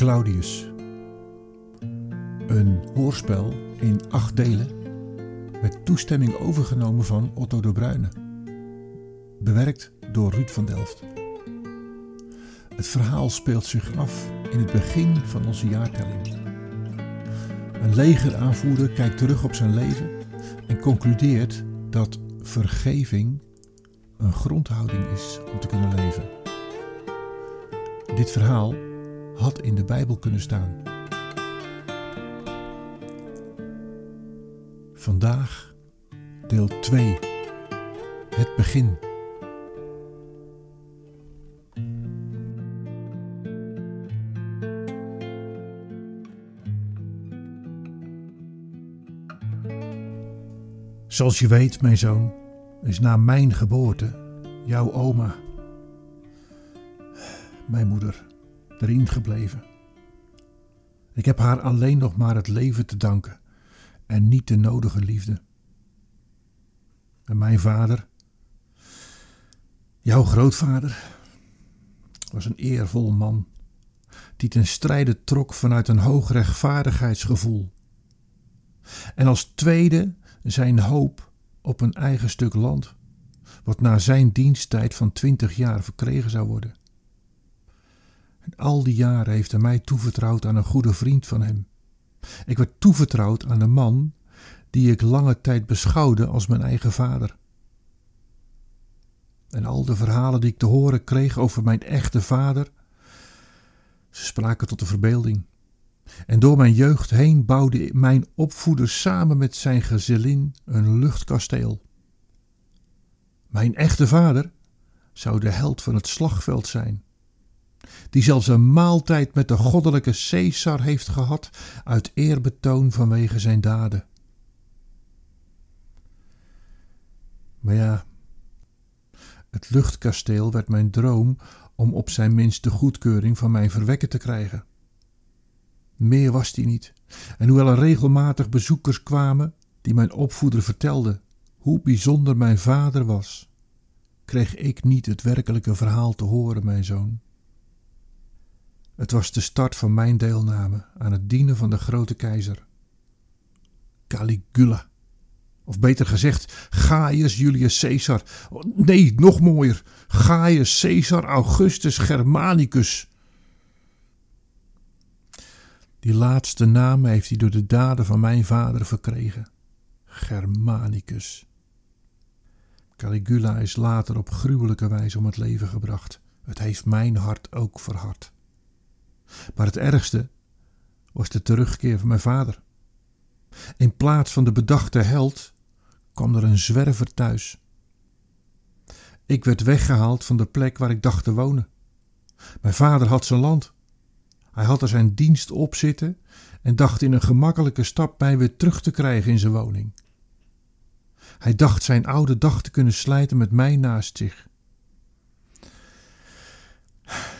Claudius. Een hoorspel in acht delen met toestemming overgenomen van Otto de Bruyne. Bewerkt door Ruud van Delft. Het verhaal speelt zich af in het begin van onze jaartelling. Een legeraanvoerder kijkt terug op zijn leven en concludeert dat vergeving een grondhouding is om te kunnen leven. Dit verhaal had in de Bijbel kunnen staan. Vandaag deel 2. Het begin. Zoals je weet, mijn zoon, is na mijn geboorte jouw oma, mijn moeder, erin gebleven. Ik heb haar alleen nog maar het leven te danken en niet de nodige liefde. En mijn vader, jouw grootvader, was een eervol man die ten strijde trok vanuit een hoog rechtvaardigheidsgevoel. En als tweede zijn hoop op een eigen stuk land, wat na zijn diensttijd van twintig jaar verkregen zou worden. En al die jaren heeft hij mij toevertrouwd aan een goede vriend van hem. Ik werd toevertrouwd aan een man die ik lange tijd beschouwde als mijn eigen vader. En al de verhalen die ik te horen kreeg over mijn echte vader, ze spraken tot de verbeelding. En door mijn jeugd heen bouwde mijn opvoeder samen met zijn gezellin een luchtkasteel. Mijn echte vader zou de held van het slagveld zijn, die zelfs een maaltijd met de goddelijke Caesar heeft gehad uit eerbetoon vanwege zijn daden. Maar ja, het luchtkasteel werd mijn droom om op zijn minst de goedkeuring van mijn verwekken te krijgen. Meer was die niet. En hoewel er regelmatig bezoekers kwamen die mijn opvoeder vertelden hoe bijzonder mijn vader was, kreeg ik niet het werkelijke verhaal te horen, mijn zoon. Het was de start van mijn deelname aan het dienen van de grote keizer. Caligula. Of beter gezegd, Gaius Julius Caesar. Nee, nog mooier. Gaius Caesar Augustus Germanicus. Die laatste naam heeft hij door de daden van mijn vader verkregen. Germanicus. Caligula is later op gruwelijke wijze om het leven gebracht. Het heeft mijn hart ook verhard. Maar het ergste was de terugkeer van mijn vader. In plaats van de bedachte held kwam er een zwerver thuis. Ik werd weggehaald van de plek waar ik dacht te wonen. Mijn vader had zijn land. Hij had er zijn dienst op zitten en dacht in een gemakkelijke stap mij weer terug te krijgen in zijn woning. Hij dacht zijn oude dag te kunnen slijten met mij naast zich.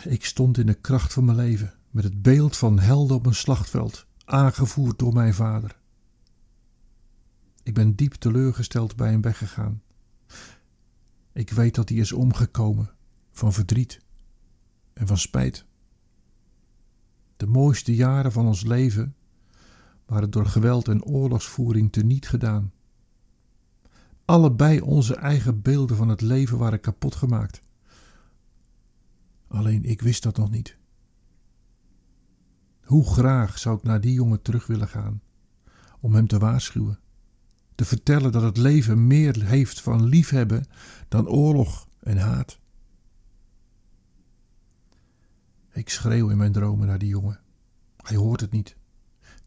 Ik stond in de kracht van mijn leven, met het beeld van helden op een slachtveld, aangevoerd door mijn vader. Ik ben diep teleurgesteld bij hem weggegaan. Ik weet dat hij is omgekomen van verdriet en van spijt. De mooiste jaren van ons leven waren door geweld en oorlogsvoering teniet gedaan. Allebei onze eigen beelden van het leven waren kapot gemaakt. Alleen ik wist dat nog niet. Hoe graag zou ik naar die jongen terug willen gaan, om hem te waarschuwen, te vertellen dat het leven meer heeft van liefhebben dan oorlog en haat. Ik schreeuw in mijn dromen naar die jongen. Hij hoort het niet.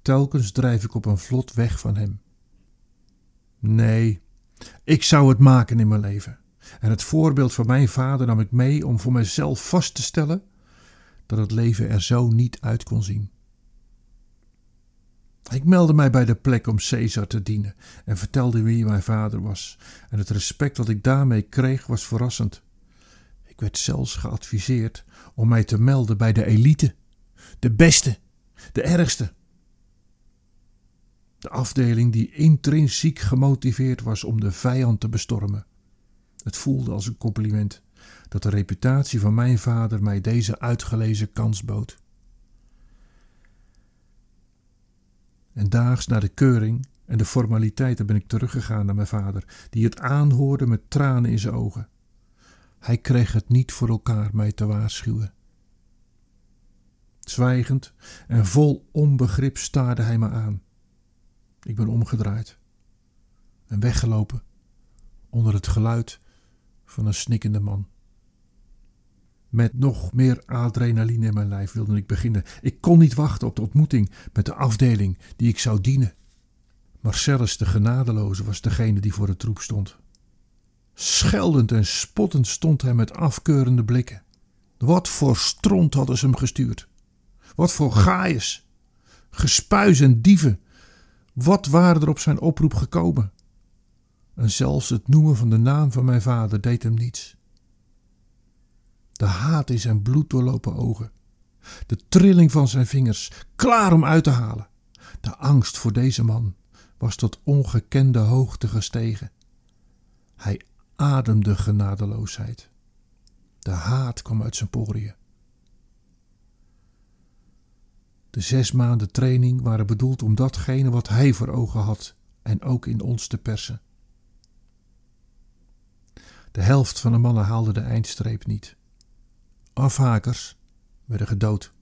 Telkens drijf ik op een vlot weg van hem. Nee, ik zou het maken in mijn leven. En het voorbeeld van mijn vader nam ik mee om voor mezelf vast te stellen dat leven er zo niet uit kon zien. Ik meldde mij bij de plek om Caesar te dienen en vertelde wie mijn vader was. En het respect dat ik daarmee kreeg was verrassend. Ik werd zelfs geadviseerd om mij te melden bij de elite, de beste, de ergste. De afdeling die intrinsiek gemotiveerd was om de vijand te bestormen. Het voelde als een compliment dat de reputatie van mijn vader mij deze uitgelezen kans bood. En daags na de keuring en de formaliteiten ben ik teruggegaan naar mijn vader, die het aanhoorde met tranen in zijn ogen. Hij kreeg het niet voor elkaar mij te waarschuwen. Zwijgend en vol onbegrip staarde hij me aan. Ik ben omgedraaid en weggelopen onder het geluid van een snikkende man. Met nog meer adrenaline in mijn lijf wilde ik beginnen. Ik kon niet wachten op de ontmoeting met de afdeling die ik zou dienen. Marcellus de genadeloze was degene die voor de troep stond. Scheldend en spottend stond hij met afkeurende blikken. Wat voor stront hadden ze hem gestuurd? Wat voor gaaiers, gespuis en dieven. Wat waren er op zijn oproep gekomen? En zelfs het noemen van de naam van mijn vader deed hem niets. De haat in zijn bloeddoorlopen ogen, de trilling van zijn vingers, klaar om uit te halen. De angst voor deze man was tot ongekende hoogte gestegen. Hij ademde genadeloosheid. De haat kwam uit zijn poriën. De zes maanden training waren bedoeld om datgene wat hij voor ogen had en ook in ons te persen. De helft van de mannen haalde de eindstreep niet. Afhakers werden gedood.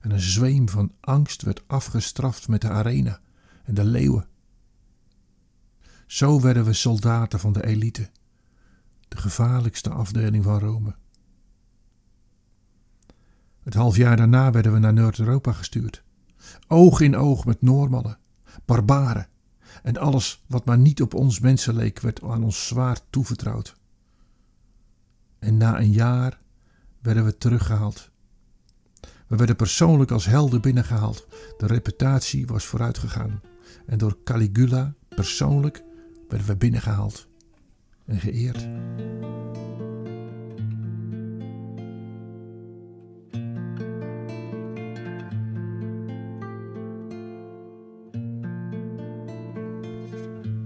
En een zweem van angst werd afgestraft met de arena en de leeuwen. Zo werden we soldaten van de elite, de gevaarlijkste afdeling van Rome. Het half jaar daarna werden we naar Noord-Europa gestuurd. Oog in oog met Noormannen, barbaren en alles wat maar niet op ons mensen leek werd aan ons zwaar toevertrouwd. En na een jaar werden we teruggehaald. We werden persoonlijk als helden binnengehaald. De reputatie was vooruitgegaan. En door Caligula persoonlijk werden we binnengehaald en geëerd.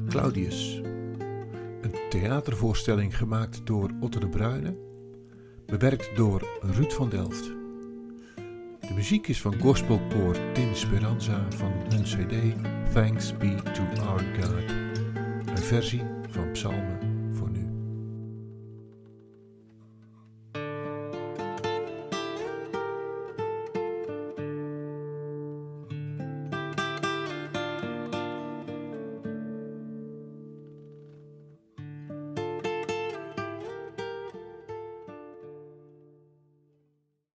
Claudius. Een theatervoorstelling gemaakt door Otto de Bruyne, bewerkt door Ruud van Delft. De muziek is van gospelkoor Tim Speranza van hun cd Thanks Be to Our God, een versie van Psalmen